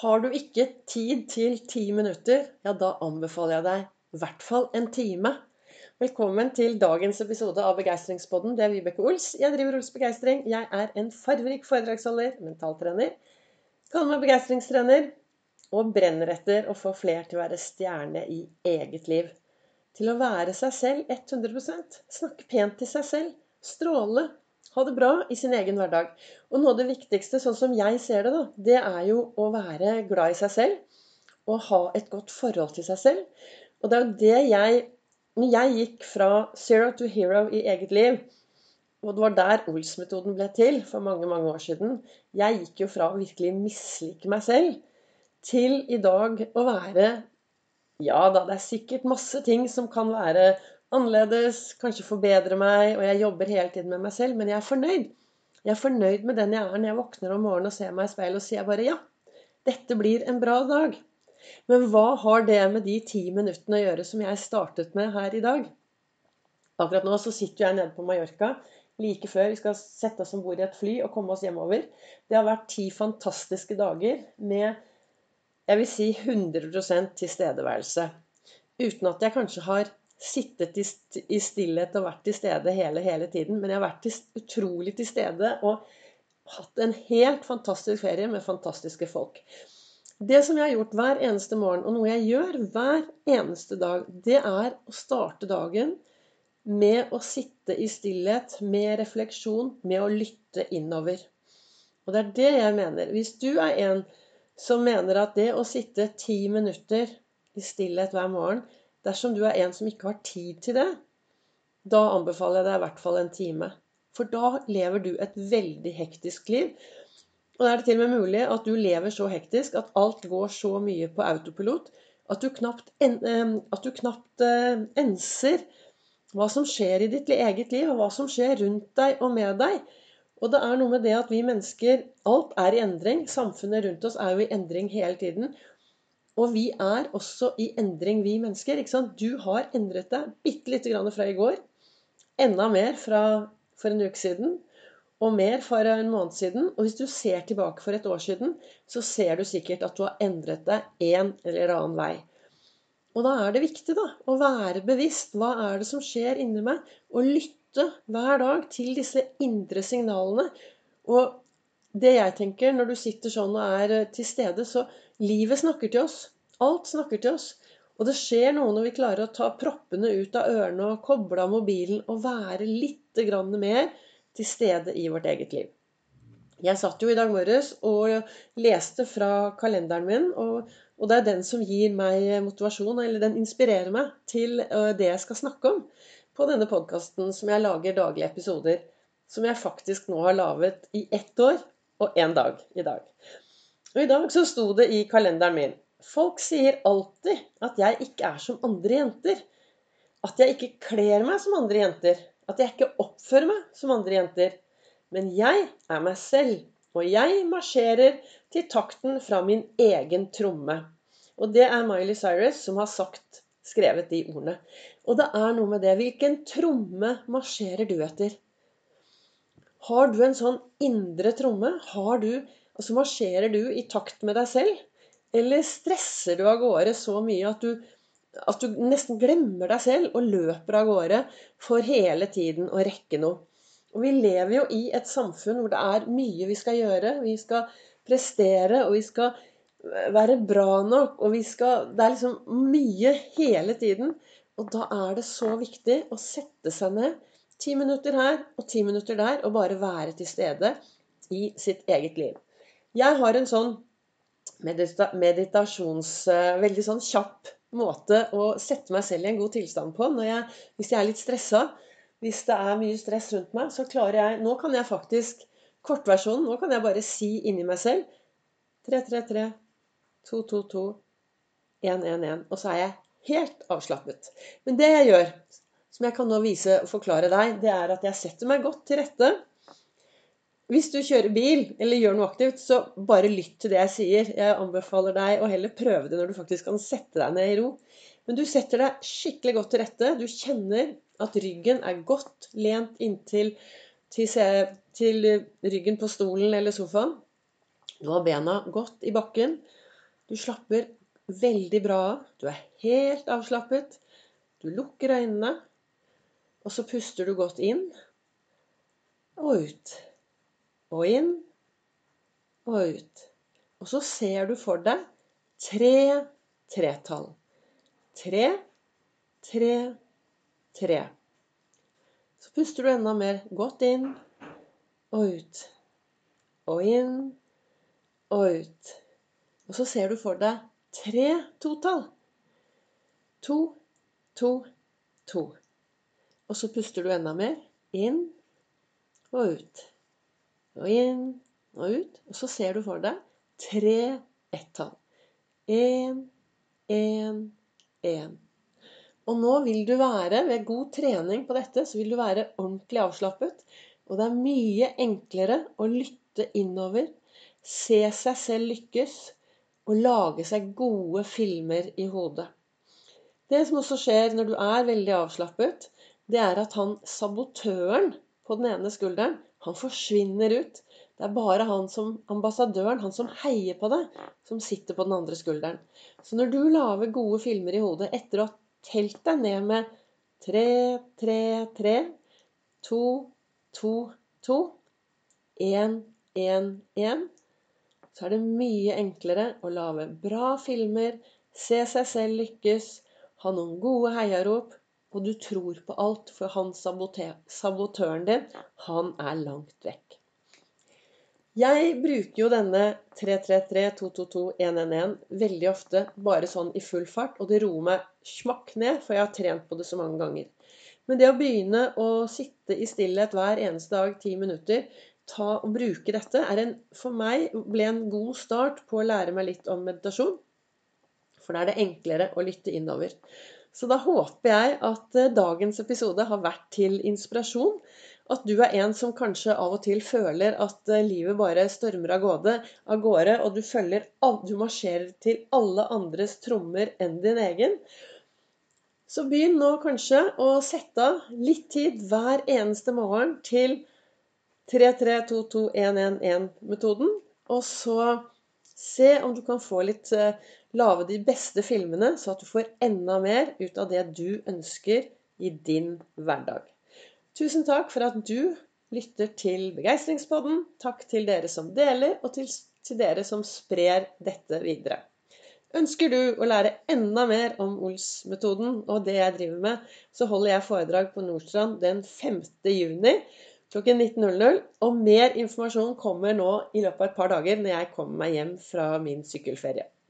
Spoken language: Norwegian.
Har du ikke tid til ti minutter, ja, da anbefaler jeg deg i hvert fall en time. Velkommen til dagens episode av Begeistringspodden. Det er Vibeke Ols. Jeg driver Ols Begeistring. Jeg er en farverik foredragsholder, mentaltrener. Kaller meg begeistringstrener. Og brenner etter å få fler til å være stjerne i eget liv. Til å være seg selv 100% Snakke pent til seg selv. Stråle ha det bra i sin egen hverdag. Og noe av det viktigste, sånn som jeg ser det, da, det er jo å være glad i seg selv og ha et godt forhold til seg selv. Og det er jo det jeg Når jeg gikk fra zero to hero i eget liv, og det var der Ols-metoden ble til for mange mange år siden Jeg gikk jo fra å virkelig mislike meg selv til i dag å være Ja da, det er sikkert masse ting som kan være annerledes, kanskje forbedre meg, og jeg jobber hele tiden med meg selv, men jeg er fornøyd. Jeg er fornøyd med den jeg er når jeg våkner om morgenen og ser meg i speilet og sier bare ja, dette blir en bra dag. Men hva har det med de ti minuttene å gjøre som jeg startet med her i dag? Akkurat nå så sitter jeg nede på Mallorca like før vi skal sette oss om bord i et fly og komme oss hjemover. Det har vært ti fantastiske dager med jeg vil si 100% tilstedeværelse. Uten at jeg kanskje har sittet i stillhet og vært til stede hele, hele tiden. Men jeg har vært utrolig til stede og hatt en helt fantastisk ferie med fantastiske folk. Det som jeg har gjort hver eneste morgen, og noe jeg gjør hver eneste dag, det er å starte dagen med å sitte i stillhet, med refleksjon, med å lytte innover. Og det er det jeg mener. Hvis du er en som mener at det å sitte ti minutter i stillhet hver morgen Dersom du er en som ikke har tid til det, da anbefaler jeg deg i hvert fall en time. For da lever du et veldig hektisk liv. Og da er det til og med mulig at du lever så hektisk at alt går så mye på autopilot at du knapt, en, at du knapt uh, enser hva som skjer i ditt eget liv, og hva som skjer rundt deg og med deg. Og det er noe med det at vi mennesker Alt er i endring. Samfunnet rundt oss er jo i endring hele tiden. Og vi er også i endring, vi mennesker. ikke sant? Du har endret deg bitte lite grann fra i går. Enda mer fra for en uke siden. Og mer for en måned siden. Og hvis du ser tilbake for et år siden, så ser du sikkert at du har endret deg en eller annen vei. Og da er det viktig da, å være bevisst. Hva er det som skjer inni meg? Og lytte hver dag til disse indre signalene. Og det jeg tenker når du sitter sånn og er eh, til stede, så livet snakker til oss. Alt snakker til oss. Og det skjer noe når vi klarer å ta proppene ut av ørene og koble av mobilen og være litt mer til stede i vårt eget liv. Jeg satt jo i dag morges og leste fra kalenderen min, og, og, det er den som gir meg motivasjon, eller den inspirerer meg til eh, det jeg skal snakke om på denne podkasten som jeg lager daglige episoder. Som jeg faktisk nå har laget i ett år og én dag i dag. Og i dag så sto det i kalenderen min Folk sier alltid at jeg ikke er som andre jenter. At jeg ikke kler meg som andre jenter. At jeg ikke oppfører meg som andre jenter. Men jeg er meg selv. Og jeg marsjerer til takten fra min egen tromme. Og det er Miley Cyrus som har sagt, skrevet de ordene. Og det er noe med det. Hvilken tromme marsjerer du etter? Har du en sånn indre tromme? Har du, altså Marsjerer du i takt med deg selv? Eller stresser du av gårde så mye at du, at du nesten glemmer deg selv og løper av gårde for hele tiden å rekke noe? Og vi lever jo i et samfunn hvor det er mye vi skal gjøre. Vi skal prestere, og vi skal være bra nok, og vi skal Det er liksom mye hele tiden. Og da er det så viktig å sette seg ned Ti minutter her og ti minutter der, og bare være til stede i sitt eget liv. Jeg har en sånn medita meditasjons... Eh, veldig sånn kjapp måte å sette meg selv i en god tilstand på. Jeg, hvis jeg er litt stressa, hvis det er mye stress rundt meg, så klarer jeg Nå kan jeg faktisk Kortversjonen. Nå kan jeg bare si inni meg selv 333 222 111. Og så er jeg helt avslappet. Men det jeg gjør, som jeg kan nå vise og forklare deg, det er at jeg setter meg godt til rette. Hvis du kjører bil eller gjør noe aktivt, så bare lytt til det jeg sier. Jeg anbefaler deg å heller prøve det når du faktisk kan sette deg ned i ro. Men du setter deg skikkelig godt til rette. Du kjenner at ryggen er godt lent inntil til, til ryggen på stolen eller sofaen. Du har bena godt i bakken. Du slapper veldig bra av. Du er helt avslappet. Du lukker øynene, og så puster du godt inn og ut. Og inn og ut. Og så ser du for deg tre tretall. Tre, tre, tre. Så puster du enda mer godt inn og ut. Og inn og ut. Og så ser du for deg tre totall. To, to, to. Og så puster du enda mer. Inn og ut. Og inn og ut. Og så ser du for deg tre ett-tall. Én, én, én. Og nå vil du være, ved god trening på dette, så vil du være ordentlig avslappet. Og det er mye enklere å lytte innover, se seg selv lykkes og lage seg gode filmer i hodet. Det som også skjer når du er veldig avslappet, det er at han sabotøren på den ene skulderen, han forsvinner ut. Det er bare han som ambassadøren, han som heier på deg, som sitter på den andre skulderen. Så når du lager gode filmer i hodet etter å ha telt deg ned med tre, tre, tre, to, to, to, én, én, én, så er det mye enklere å lage bra filmer, se seg selv lykkes, ha noen gode heiarop, og du tror på alt, for han sabotøren din, han er langt vekk. Jeg bruker jo denne 333-222-111 veldig ofte bare sånn i full fart, og det roer meg smakk ned, for jeg har trent på det så mange ganger. Men det å begynne å sitte i stillhet hver eneste dag ti minutter, ta og bruke dette, er en, for meg ble en god start på å lære meg litt om meditasjon. For da er det enklere å lytte innover. Så da håper jeg at eh, dagens episode har vært til inspirasjon. At du er en som kanskje av og til føler at eh, livet bare stormer av gårde, av gårde og du, følger, du marsjerer til alle andres trommer enn din egen. Så begynn nå kanskje å sette av litt tid hver eneste morgen til 3-3-2-2-1-1-1-metoden. Og så se om du kan få litt eh, Lage de beste filmene, så at du får enda mer ut av det du ønsker i din hverdag. Tusen takk for at du lytter til Begeistringspodden. Takk til dere som deler, og til, til dere som sprer dette videre. Ønsker du å lære enda mer om Ols-metoden og det jeg driver med, så holder jeg foredrag på Nordstrand den 5. juni klokken 19.00. Og mer informasjon kommer nå i løpet av et par dager når jeg kommer meg hjem fra min sykkelferie.